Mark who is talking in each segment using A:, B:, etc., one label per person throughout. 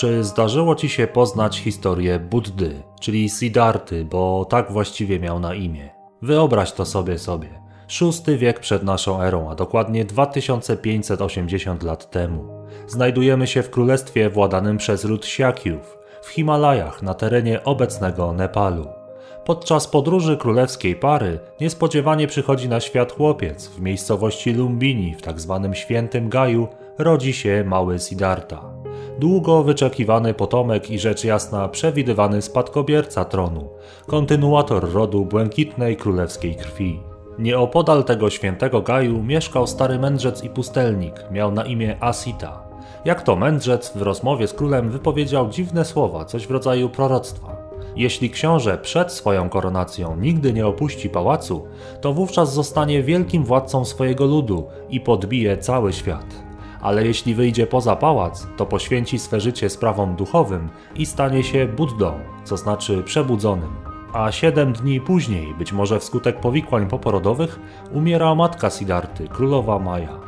A: Czy zdarzyło ci się poznać historię Buddy, czyli Siddharty, bo tak właściwie miał na imię? Wyobraź to sobie sobie. VI wiek przed naszą erą, a dokładnie 2580 lat temu. Znajdujemy się w królestwie władanym przez lud Siakiów, w Himalajach na terenie obecnego Nepalu. Podczas podróży królewskiej pary niespodziewanie przychodzi na świat chłopiec. W miejscowości Lumbini, w tzw. Tak świętym Gaju, rodzi się mały Siddhartha. Długo wyczekiwany potomek i rzecz jasna przewidywany spadkobierca tronu, kontynuator rodu błękitnej królewskiej krwi. Nieopodal tego świętego Gaju mieszkał stary mędrzec i pustelnik, miał na imię Asita. Jak to mędrzec w rozmowie z królem wypowiedział dziwne słowa, coś w rodzaju proroctwa. Jeśli książę przed swoją koronacją nigdy nie opuści pałacu, to wówczas zostanie wielkim władcą swojego ludu i podbije cały świat. Ale jeśli wyjdzie poza pałac, to poświęci swe życie sprawom duchowym i stanie się Buddą, co znaczy przebudzonym. A siedem dni później, być może wskutek powikłań poporodowych, umiera matka Sidarty, królowa Maja.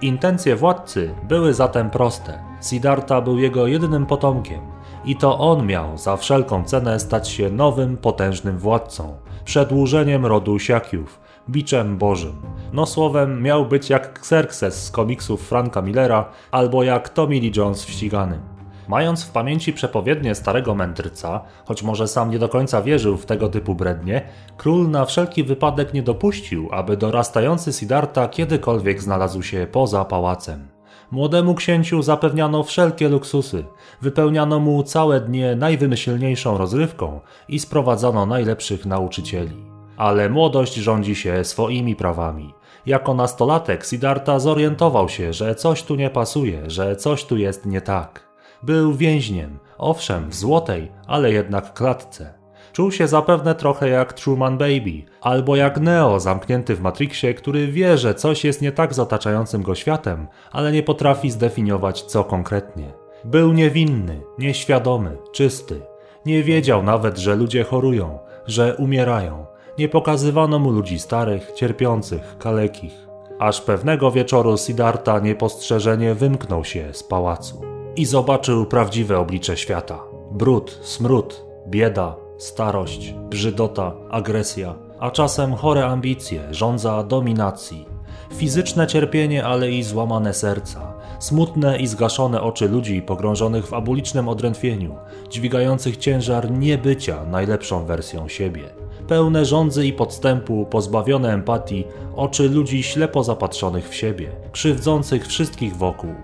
A: Intencje władcy były zatem proste. Siddhartha był jego jedynym potomkiem i to on miał za wszelką cenę stać się nowym, potężnym władcą, przedłużeniem rodu Siakiów, biczem bożym. No słowem, miał być jak Xerxes z komiksów Franka Millera albo jak Tommy Lee Jones w ściganym. Mając w pamięci przepowiednie starego mędrca, choć może sam nie do końca wierzył w tego typu brednie, król na wszelki wypadek nie dopuścił, aby dorastający Siddhartha kiedykolwiek znalazł się poza pałacem. Młodemu księciu zapewniano wszelkie luksusy, wypełniano mu całe dnie najwymyślniejszą rozrywką i sprowadzono najlepszych nauczycieli. Ale młodość rządzi się swoimi prawami. Jako nastolatek Siddhartha zorientował się, że coś tu nie pasuje, że coś tu jest nie tak. Był więźniem, owszem, w złotej, ale jednak klatce. Czuł się zapewne trochę jak Truman Baby, albo jak Neo zamknięty w Matrixie, który wie, że coś jest nie tak z otaczającym go światem, ale nie potrafi zdefiniować co konkretnie. Był niewinny, nieświadomy, czysty. Nie wiedział nawet, że ludzie chorują, że umierają. Nie pokazywano mu ludzi starych, cierpiących, kalekich. Aż pewnego wieczoru Siddhartha niepostrzeżenie wymknął się z pałacu i zobaczył prawdziwe oblicze świata. Brud, smród, bieda, starość, brzydota, agresja, a czasem chore ambicje, żądza dominacji. Fizyczne cierpienie, ale i złamane serca, smutne i zgaszone oczy ludzi pogrążonych w abulicznym odrętwieniu, dźwigających ciężar niebycia najlepszą wersją siebie. Pełne żądzy i podstępu, pozbawione empatii, oczy ludzi ślepo zapatrzonych w siebie, krzywdzących wszystkich wokół,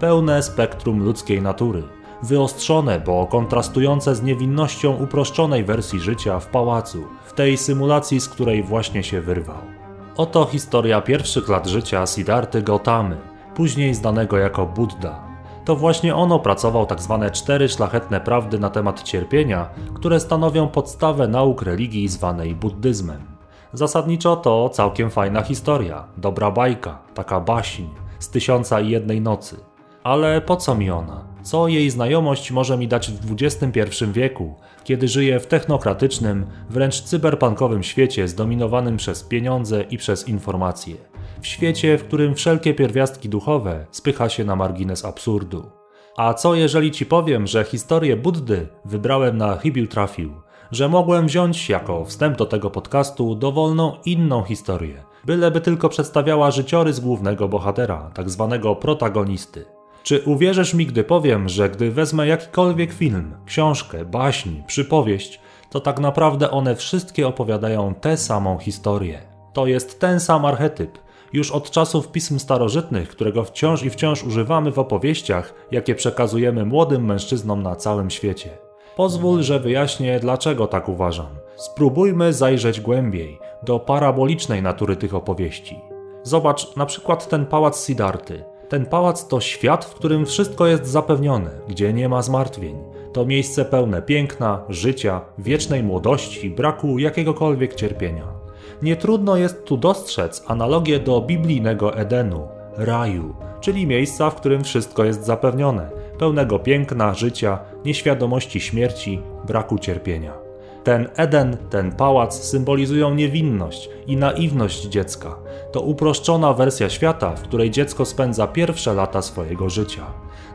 A: pełne spektrum ludzkiej natury, wyostrzone, bo kontrastujące z niewinnością uproszczonej wersji życia w pałacu, w tej symulacji, z której właśnie się wyrwał. Oto historia pierwszych lat życia Siddharty Gautamy, później znanego jako Buddha. To właśnie on opracował tzw. Tak cztery szlachetne prawdy na temat cierpienia, które stanowią podstawę nauk religii zwanej buddyzmem. Zasadniczo to całkiem fajna historia, dobra bajka, taka baśń z tysiąca i jednej nocy. Ale po co mi ona? Co jej znajomość może mi dać w XXI wieku, kiedy żyję w technokratycznym, wręcz cyberpunkowym świecie zdominowanym przez pieniądze i przez informacje? W świecie, w którym wszelkie pierwiastki duchowe spycha się na margines absurdu. A co jeżeli ci powiem, że historię Buddy wybrałem na chybił trafił? Że mogłem wziąć jako wstęp do tego podcastu dowolną inną historię, byleby tylko przedstawiała życiorys głównego bohatera, tak zwanego protagonisty. Czy uwierzysz mi, gdy powiem, że gdy wezmę jakikolwiek film, książkę, baśń, przypowieść, to tak naprawdę one wszystkie opowiadają tę samą historię. To jest ten sam archetyp, już od czasów pism starożytnych, którego wciąż i wciąż używamy w opowieściach, jakie przekazujemy młodym mężczyznom na całym świecie. Pozwól, że wyjaśnię, dlaczego tak uważam. Spróbujmy zajrzeć głębiej do parabolicznej natury tych opowieści. Zobacz na przykład ten pałac Sidarty. Ten pałac to świat, w którym wszystko jest zapewnione, gdzie nie ma zmartwień. To miejsce pełne piękna, życia, wiecznej młodości, braku jakiegokolwiek cierpienia. Nie trudno jest tu dostrzec analogię do biblijnego Edenu, raju, czyli miejsca, w którym wszystko jest zapewnione, pełnego piękna, życia, nieświadomości śmierci, braku cierpienia. Ten Eden, ten pałac symbolizują niewinność i naiwność dziecka. To uproszczona wersja świata, w której dziecko spędza pierwsze lata swojego życia.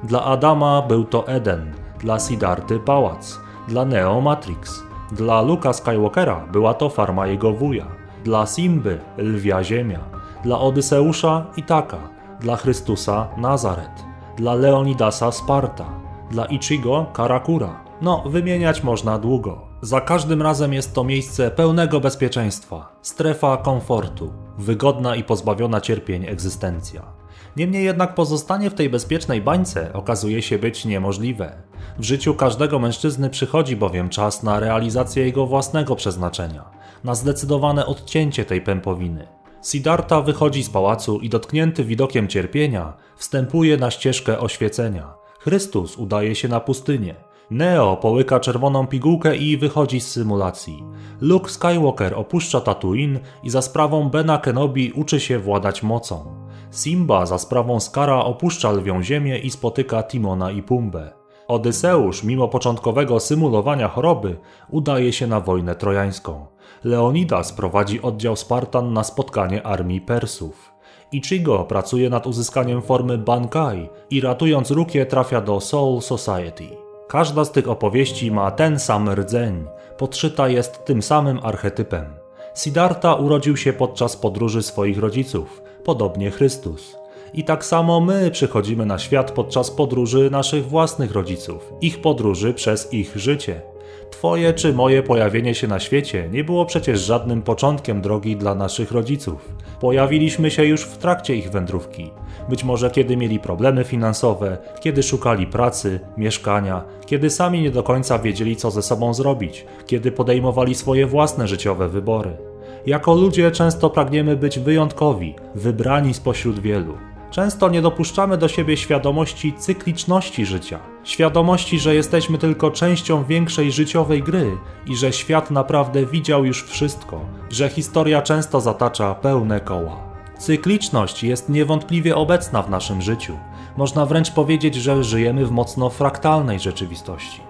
A: Dla Adama był to Eden, dla Sidarty pałac, dla Neo Matrix, dla Luka Skywalkera była to farma jego wuja, dla Simby lwia ziemia, dla Odyseusza Itaka, dla Chrystusa Nazaret, dla Leonidasa Sparta, dla Ichigo Karakura. No, wymieniać można długo. Za każdym razem jest to miejsce pełnego bezpieczeństwa, strefa komfortu, wygodna i pozbawiona cierpień egzystencja. Niemniej jednak pozostanie w tej bezpiecznej bańce okazuje się być niemożliwe. W życiu każdego mężczyzny przychodzi bowiem czas na realizację jego własnego przeznaczenia, na zdecydowane odcięcie tej pępowiny. Siddhartha wychodzi z pałacu i dotknięty widokiem cierpienia wstępuje na ścieżkę oświecenia. Chrystus udaje się na pustynię. Neo połyka czerwoną pigułkę i wychodzi z symulacji. Luke Skywalker opuszcza Tatooine i za sprawą Bena Kenobi uczy się władać mocą. Simba za sprawą Skara opuszcza lwią ziemię i spotyka Timona i Pumbę. Odyseusz, mimo początkowego symulowania choroby, udaje się na wojnę trojańską. Leonidas prowadzi oddział Spartan na spotkanie armii Persów. Ichigo pracuje nad uzyskaniem formy Bankai i ratując Rukie trafia do Soul Society. Każda z tych opowieści ma ten sam rdzeń, podszyta jest tym samym archetypem. Siddhartha urodził się podczas podróży swoich rodziców, podobnie Chrystus. I tak samo my przychodzimy na świat podczas podróży naszych własnych rodziców, ich podróży przez ich życie. Twoje czy moje pojawienie się na świecie nie było przecież żadnym początkiem drogi dla naszych rodziców. Pojawiliśmy się już w trakcie ich wędrówki. Być może kiedy mieli problemy finansowe, kiedy szukali pracy, mieszkania, kiedy sami nie do końca wiedzieli, co ze sobą zrobić, kiedy podejmowali swoje własne życiowe wybory. Jako ludzie często pragniemy być wyjątkowi, wybrani spośród wielu. Często nie dopuszczamy do siebie świadomości cykliczności życia, świadomości, że jesteśmy tylko częścią większej życiowej gry i że świat naprawdę widział już wszystko, że historia często zatacza pełne koła. Cykliczność jest niewątpliwie obecna w naszym życiu. Można wręcz powiedzieć, że żyjemy w mocno fraktalnej rzeczywistości.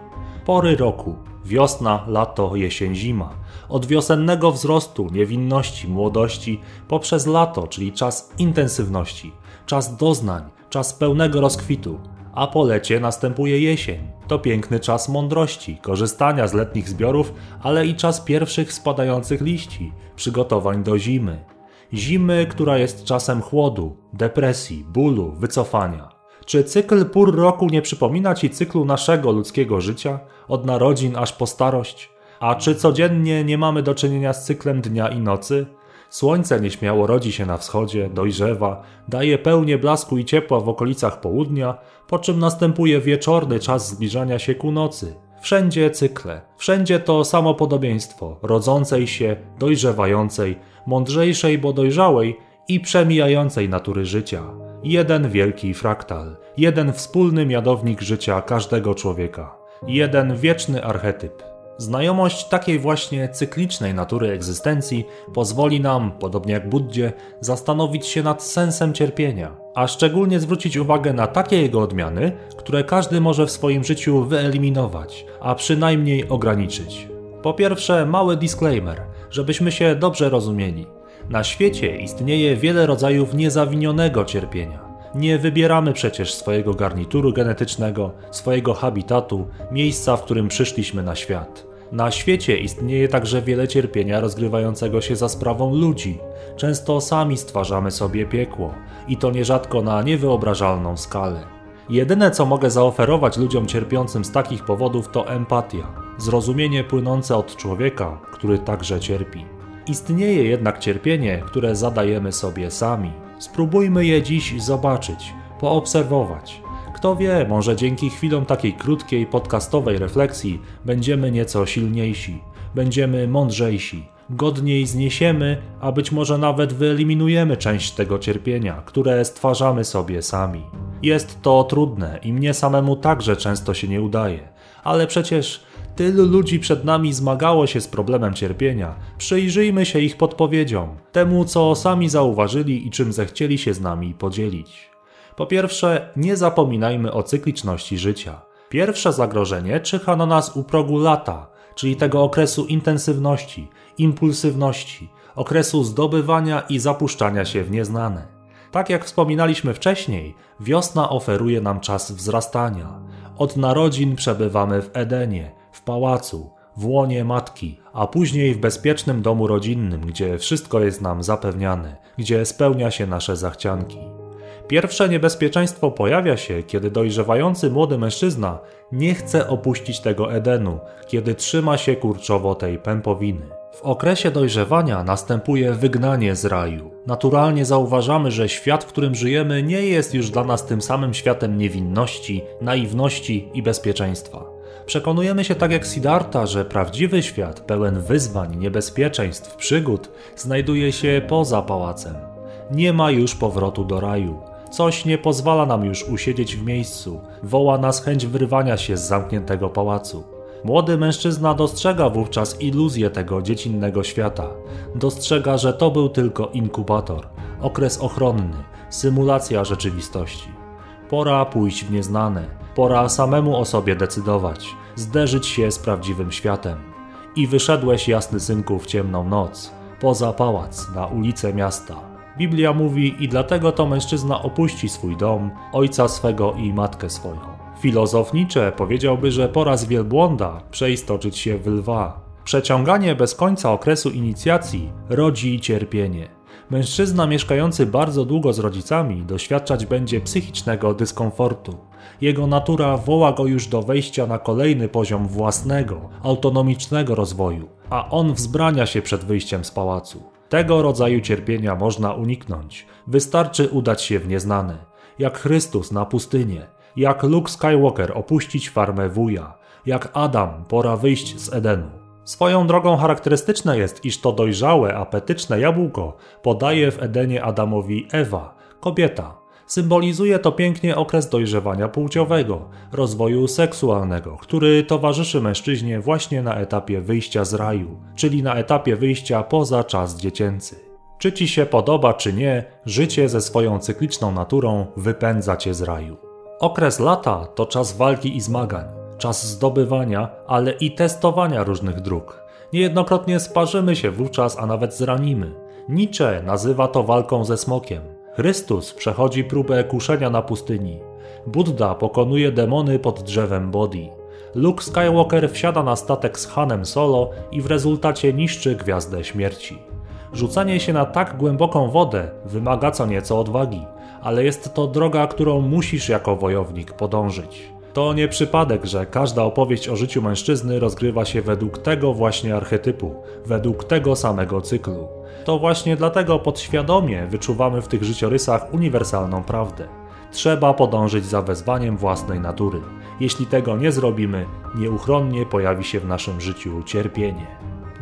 A: Pory roku wiosna, lato, jesień, zima od wiosennego wzrostu, niewinności, młodości, poprzez lato, czyli czas intensywności, czas doznań, czas pełnego rozkwitu, a po lecie następuje jesień. To piękny czas mądrości, korzystania z letnich zbiorów, ale i czas pierwszych spadających liści, przygotowań do zimy. Zimy, która jest czasem chłodu, depresji, bólu, wycofania. Czy cykl pór roku nie przypomina ci cyklu naszego ludzkiego życia, od narodzin aż po starość? A czy codziennie nie mamy do czynienia z cyklem dnia i nocy? Słońce nieśmiało rodzi się na wschodzie, dojrzewa, daje pełnię blasku i ciepła w okolicach południa, po czym następuje wieczorny czas zbliżania się ku nocy. Wszędzie cykle, wszędzie to samo podobieństwo rodzącej się, dojrzewającej, mądrzejszej, bo dojrzałej i przemijającej natury życia. Jeden wielki fraktal, jeden wspólny mianownik życia każdego człowieka, jeden wieczny archetyp. Znajomość takiej właśnie cyklicznej natury egzystencji pozwoli nam, podobnie jak Buddzie, zastanowić się nad sensem cierpienia, a szczególnie zwrócić uwagę na takie jego odmiany, które każdy może w swoim życiu wyeliminować, a przynajmniej ograniczyć. Po pierwsze, mały disclaimer, żebyśmy się dobrze rozumieli. Na świecie istnieje wiele rodzajów niezawinionego cierpienia. Nie wybieramy przecież swojego garnituru genetycznego, swojego habitatu, miejsca, w którym przyszliśmy na świat. Na świecie istnieje także wiele cierpienia rozgrywającego się za sprawą ludzi. Często sami stwarzamy sobie piekło i to nierzadko na niewyobrażalną skalę. Jedyne co mogę zaoferować ludziom cierpiącym z takich powodów to empatia, zrozumienie płynące od człowieka, który także cierpi. Istnieje jednak cierpienie, które zadajemy sobie sami. Spróbujmy je dziś zobaczyć, poobserwować kto wie, może dzięki chwilom takiej krótkiej podcastowej refleksji będziemy nieco silniejsi, będziemy mądrzejsi, godniej zniesiemy, a być może nawet wyeliminujemy część tego cierpienia, które stwarzamy sobie sami. Jest to trudne i mnie samemu także często się nie udaje, ale przecież tylu ludzi przed nami zmagało się z problemem cierpienia. Przyjrzyjmy się ich podpowiedziom, temu co sami zauważyli i czym zechcieli się z nami podzielić. Po pierwsze, nie zapominajmy o cykliczności życia. Pierwsze zagrożenie czyha na nas u progu lata, czyli tego okresu intensywności, impulsywności, okresu zdobywania i zapuszczania się w nieznane. Tak jak wspominaliśmy wcześniej, wiosna oferuje nam czas wzrastania. Od narodzin przebywamy w Edenie, w pałacu, w łonie matki, a później w bezpiecznym domu rodzinnym, gdzie wszystko jest nam zapewniane, gdzie spełnia się nasze zachcianki. Pierwsze niebezpieczeństwo pojawia się, kiedy dojrzewający młody mężczyzna nie chce opuścić tego Edenu, kiedy trzyma się kurczowo tej pępowiny. W okresie dojrzewania następuje wygnanie z raju. Naturalnie zauważamy, że świat, w którym żyjemy, nie jest już dla nas tym samym światem niewinności, naiwności i bezpieczeństwa. Przekonujemy się tak jak Siddhartha, że prawdziwy świat, pełen wyzwań, niebezpieczeństw, przygód, znajduje się poza pałacem. Nie ma już powrotu do raju. Coś nie pozwala nam już usiedzieć w miejscu, woła nas chęć wyrwania się z zamkniętego pałacu. Młody mężczyzna dostrzega wówczas iluzję tego dziecinnego świata. Dostrzega, że to był tylko inkubator, okres ochronny, symulacja rzeczywistości. Pora pójść w nieznane, pora samemu o sobie decydować, zderzyć się z prawdziwym światem. I wyszedłeś, jasny synku, w ciemną noc, poza pałac, na ulicę miasta. Biblia mówi, i dlatego to mężczyzna opuści swój dom, ojca swego i matkę swoją. Filozof Nietzsche powiedziałby, że pora z wielbłąda przeistoczyć się w lwa. Przeciąganie bez końca okresu inicjacji rodzi cierpienie. Mężczyzna mieszkający bardzo długo z rodzicami doświadczać będzie psychicznego dyskomfortu. Jego natura woła go już do wejścia na kolejny poziom własnego, autonomicznego rozwoju, a on wzbrania się przed wyjściem z pałacu. Tego rodzaju cierpienia można uniknąć. Wystarczy udać się w nieznane, jak Chrystus na pustynię, jak Luke Skywalker opuścić farmę wuja, jak Adam pora wyjść z Edenu. Swoją drogą charakterystyczne jest, iż to dojrzałe, apetyczne jabłko podaje w Edenie Adamowi Ewa, kobieta. Symbolizuje to pięknie okres dojrzewania płciowego, rozwoju seksualnego, który towarzyszy mężczyźnie właśnie na etapie wyjścia z raju, czyli na etapie wyjścia poza czas dziecięcy. Czy ci się podoba, czy nie, życie ze swoją cykliczną naturą wypędza cię z raju. Okres lata to czas walki i zmagań, czas zdobywania, ale i testowania różnych dróg. Niejednokrotnie sparzymy się wówczas, a nawet zranimy. Nietzsche nazywa to walką ze smokiem. Chrystus przechodzi próbę kuszenia na pustyni. Buddha pokonuje demony pod drzewem Bodhi. Luke Skywalker wsiada na statek z Hanem Solo i w rezultacie niszczy gwiazdę śmierci. Rzucanie się na tak głęboką wodę wymaga co nieco odwagi, ale jest to droga, którą musisz jako wojownik podążyć. To nie przypadek, że każda opowieść o życiu mężczyzny rozgrywa się według tego właśnie archetypu, według tego samego cyklu. To właśnie dlatego podświadomie wyczuwamy w tych życiorysach uniwersalną prawdę. Trzeba podążyć za wezwaniem własnej natury. Jeśli tego nie zrobimy, nieuchronnie pojawi się w naszym życiu cierpienie.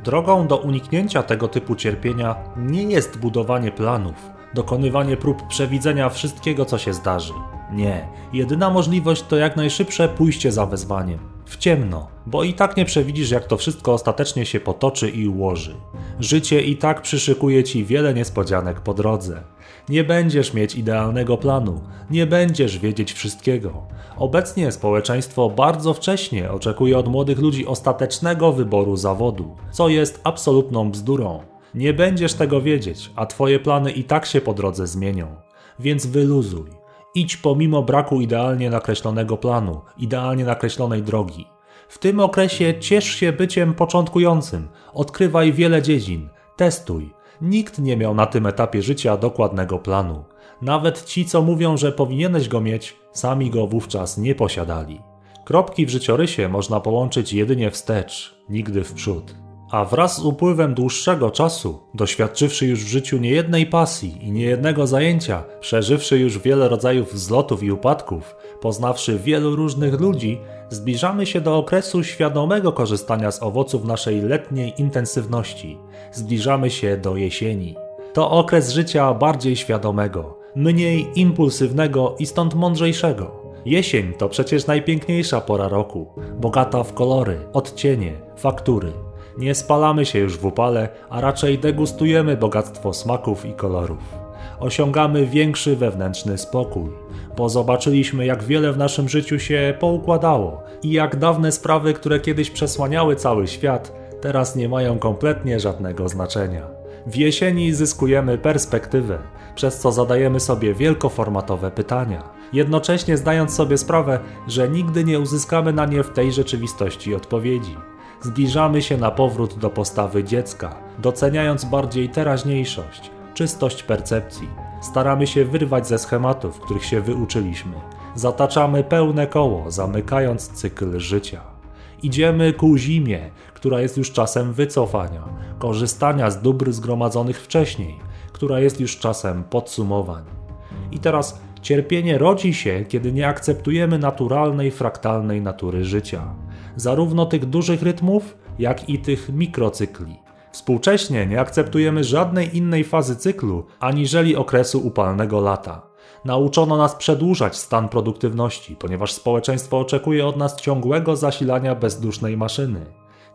A: Drogą do uniknięcia tego typu cierpienia nie jest budowanie planów, dokonywanie prób przewidzenia wszystkiego, co się zdarzy. Nie, jedyna możliwość to jak najszybsze pójście za wezwaniem. W ciemno, bo i tak nie przewidzisz, jak to wszystko ostatecznie się potoczy i ułoży. Życie i tak przyszykuje ci wiele niespodzianek po drodze. Nie będziesz mieć idealnego planu, nie będziesz wiedzieć wszystkiego. Obecnie społeczeństwo bardzo wcześnie oczekuje od młodych ludzi ostatecznego wyboru zawodu, co jest absolutną bzdurą. Nie będziesz tego wiedzieć, a twoje plany i tak się po drodze zmienią. Więc wyluzuj. Idź pomimo braku idealnie nakreślonego planu, idealnie nakreślonej drogi. W tym okresie ciesz się byciem początkującym, odkrywaj wiele dziedzin, testuj. Nikt nie miał na tym etapie życia dokładnego planu. Nawet ci, co mówią, że powinieneś go mieć, sami go wówczas nie posiadali. Kropki w życiorysie można połączyć jedynie wstecz, nigdy w przód. A wraz z upływem dłuższego czasu, doświadczywszy już w życiu niejednej pasji i niejednego zajęcia, przeżywszy już wiele rodzajów wzlotów i upadków, poznawszy wielu różnych ludzi, zbliżamy się do okresu świadomego korzystania z owoców naszej letniej intensywności. Zbliżamy się do jesieni. To okres życia bardziej świadomego, mniej impulsywnego i stąd mądrzejszego. Jesień to przecież najpiękniejsza pora roku, bogata w kolory, odcienie, faktury. Nie spalamy się już w upale, a raczej degustujemy bogactwo smaków i kolorów. Osiągamy większy wewnętrzny spokój, bo zobaczyliśmy, jak wiele w naszym życiu się poukładało i jak dawne sprawy, które kiedyś przesłaniały cały świat, teraz nie mają kompletnie żadnego znaczenia. W jesieni zyskujemy perspektywę, przez co zadajemy sobie wielkoformatowe pytania. jednocześnie zdając sobie sprawę, że nigdy nie uzyskamy na nie w tej rzeczywistości odpowiedzi. Zbliżamy się na powrót do postawy dziecka, doceniając bardziej teraźniejszość, czystość percepcji. Staramy się wyrwać ze schematów, których się wyuczyliśmy. Zataczamy pełne koło, zamykając cykl życia. Idziemy ku zimie, która jest już czasem wycofania, korzystania z dóbr zgromadzonych wcześniej, która jest już czasem podsumowań. I teraz cierpienie rodzi się, kiedy nie akceptujemy naturalnej, fraktalnej natury życia, zarówno tych dużych rytmów, jak i tych mikrocykli. Współcześnie nie akceptujemy żadnej innej fazy cyklu, aniżeli okresu upalnego lata. Nauczono nas przedłużać stan produktywności, ponieważ społeczeństwo oczekuje od nas ciągłego zasilania bezdusznej maszyny.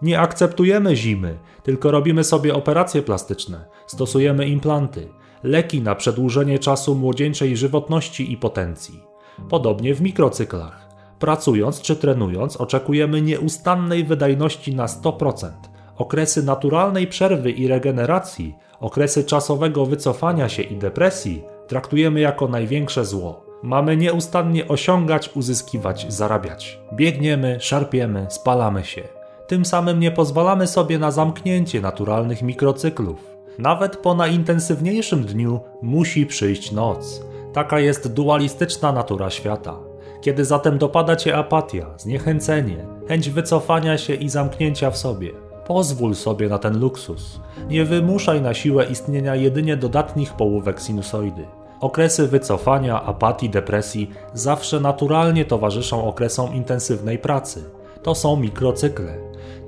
A: Nie akceptujemy zimy, tylko robimy sobie operacje plastyczne, stosujemy implanty, leki na przedłużenie czasu młodzieńczej żywotności i potencji. Podobnie w mikrocyklach. Pracując czy trenując, oczekujemy nieustannej wydajności na 100%. Okresy naturalnej przerwy i regeneracji, okresy czasowego wycofania się i depresji traktujemy jako największe zło. Mamy nieustannie osiągać, uzyskiwać, zarabiać. Biegniemy, szarpiemy, spalamy się. Tym samym nie pozwalamy sobie na zamknięcie naturalnych mikrocyklów. Nawet po najintensywniejszym dniu musi przyjść noc. Taka jest dualistyczna natura świata. Kiedy zatem dopada cię apatia, zniechęcenie, chęć wycofania się i zamknięcia w sobie, pozwól sobie na ten luksus. Nie wymuszaj na siłę istnienia jedynie dodatnich połówek sinusoidy. Okresy wycofania, apatii, depresji zawsze naturalnie towarzyszą okresom intensywnej pracy. To są mikrocykle.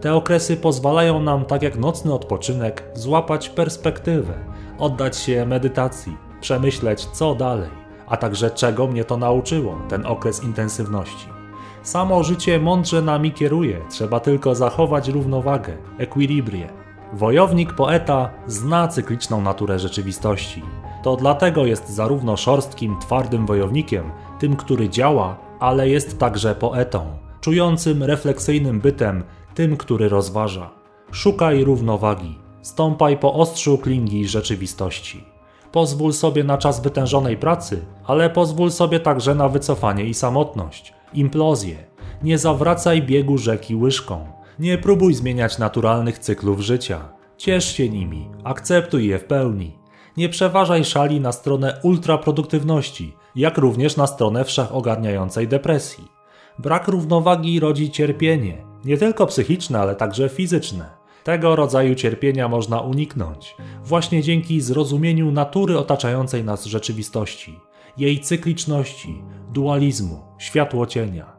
A: Te okresy pozwalają nam, tak jak nocny odpoczynek, złapać perspektywę, oddać się medytacji, przemyśleć co dalej, a także czego mnie to nauczyło, ten okres intensywności. Samo życie mądrze nami kieruje, trzeba tylko zachować równowagę, ekwilibrię. Wojownik poeta zna cykliczną naturę rzeczywistości. To dlatego jest zarówno szorstkim, twardym wojownikiem, tym, który działa, ale jest także poetą, czującym, refleksyjnym bytem, tym, który rozważa. Szukaj równowagi, stąpaj po ostrzu klingi rzeczywistości. Pozwól sobie na czas wytężonej pracy, ale pozwól sobie także na wycofanie i samotność, implozję. Nie zawracaj biegu rzeki łyżką. Nie próbuj zmieniać naturalnych cyklów życia. Ciesz się nimi, akceptuj je w pełni. Nie przeważaj szali na stronę ultraproduktywności, jak również na stronę wszechogarniającej depresji. Brak równowagi rodzi cierpienie, nie tylko psychiczne, ale także fizyczne. Tego rodzaju cierpienia można uniknąć właśnie dzięki zrozumieniu natury otaczającej nas rzeczywistości, jej cykliczności, dualizmu, światło cienia.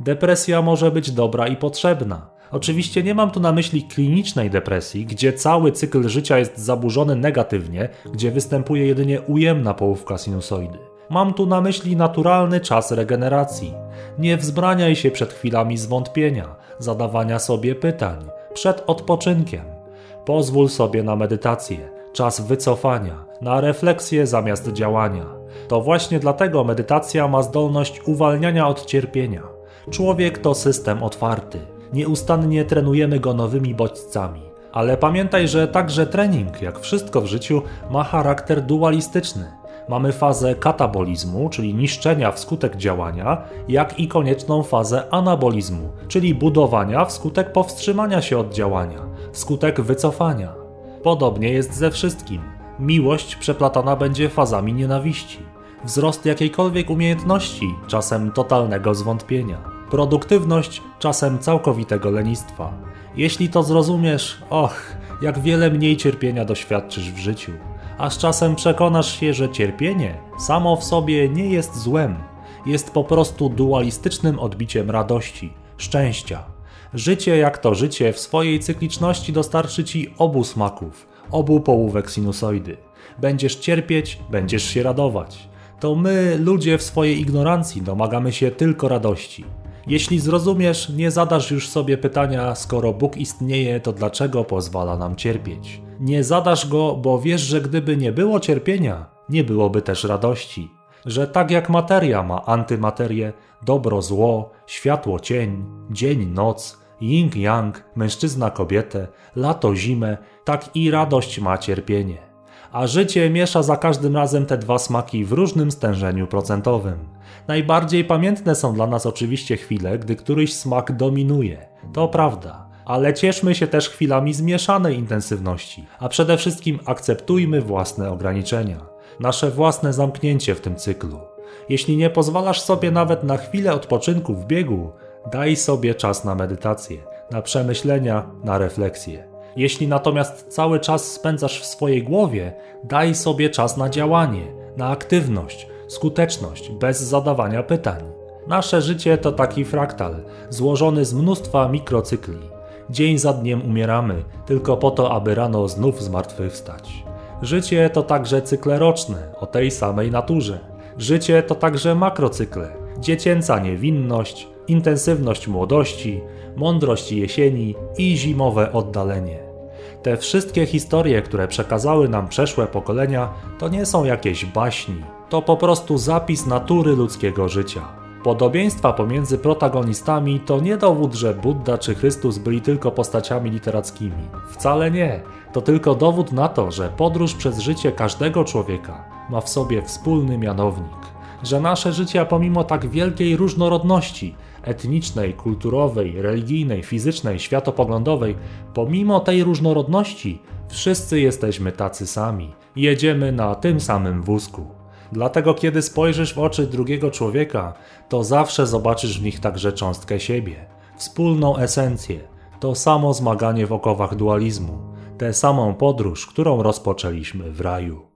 A: Depresja może być dobra i potrzebna. Oczywiście nie mam tu na myśli klinicznej depresji, gdzie cały cykl życia jest zaburzony negatywnie, gdzie występuje jedynie ujemna połówka sinusoidy. Mam tu na myśli naturalny czas regeneracji. Nie wzbraniaj się przed chwilami zwątpienia, zadawania sobie pytań, przed odpoczynkiem. Pozwól sobie na medytację, czas wycofania, na refleksję zamiast działania. To właśnie dlatego medytacja ma zdolność uwalniania od cierpienia. Człowiek to system otwarty. Nieustannie trenujemy go nowymi bodźcami. Ale pamiętaj, że także trening, jak wszystko w życiu, ma charakter dualistyczny mamy fazę katabolizmu, czyli niszczenia wskutek działania, jak i konieczną fazę anabolizmu, czyli budowania wskutek powstrzymania się od działania, wskutek wycofania. Podobnie jest ze wszystkim. Miłość przeplatana będzie fazami nienawiści, wzrost jakiejkolwiek umiejętności, czasem totalnego zwątpienia, produktywność, czasem całkowitego lenistwa. Jeśli to zrozumiesz, och, jak wiele mniej cierpienia doświadczysz w życiu a z czasem przekonasz się, że cierpienie samo w sobie nie jest złem, jest po prostu dualistycznym odbiciem radości, szczęścia. Życie jak to życie w swojej cykliczności dostarczy ci obu smaków, obu połówek sinusoidy. Będziesz cierpieć, będziesz się radować. To my, ludzie w swojej ignorancji, domagamy się tylko radości. Jeśli zrozumiesz, nie zadasz już sobie pytania, skoro Bóg istnieje, to dlaczego pozwala nam cierpieć? Nie zadasz go, bo wiesz, że gdyby nie było cierpienia, nie byłoby też radości. Że tak jak materia ma antymaterię, dobro zło, światło cień, dzień noc, yin yang, mężczyzna kobietę, lato zimę, tak i radość ma cierpienie. a życie miesza za każdym razem te dwa smaki w różnym stężeniu procentowym. Najbardziej pamiętne są dla nas oczywiście chwile, gdy któryś smak dominuje. To prawda. Ale cieszmy się też chwilami zmieszanej intensywności, a przede wszystkim akceptujmy własne ograniczenia, nasze własne zamknięcie w tym cyklu. Jeśli nie pozwalasz sobie nawet na chwilę odpoczynku w biegu, daj sobie czas na medytację, na przemyślenia, na refleksję. Jeśli natomiast cały czas spędzasz w swojej głowie, daj sobie czas na działanie, na aktywność, skuteczność, bez zadawania pytań. Nasze życie to taki fraktal, złożony z mnóstwa mikrocykli. Dzień za dniem umieramy, tylko po to, aby rano znów zmartwychwstać. Życie to także cykle roczne, o tej samej naturze. Życie to także makrocykle, dziecięca niewinność, intensywność młodości, mądrość jesieni i zimowe oddalenie. Te wszystkie historie, które przekazały nam przeszłe pokolenia, to nie są jakieś baśni, to po prostu zapis natury ludzkiego życia. Podobieństwa pomiędzy protagonistami to nie dowód, że Buddha czy Chrystus byli tylko postaciami literackimi. Wcale nie. To tylko dowód na to, że podróż przez życie każdego człowieka ma w sobie wspólny mianownik. Że nasze życia, pomimo tak wielkiej różnorodności etnicznej, kulturowej, religijnej, fizycznej, światopoglądowej, pomimo tej różnorodności, wszyscy jesteśmy tacy sami. Jedziemy na tym samym wózku. Dlatego, kiedy spojrzysz w oczy drugiego człowieka, to zawsze zobaczysz w nich także cząstkę siebie, wspólną esencję, to samo zmaganie w okowach dualizmu, tę samą podróż, którą rozpoczęliśmy w raju.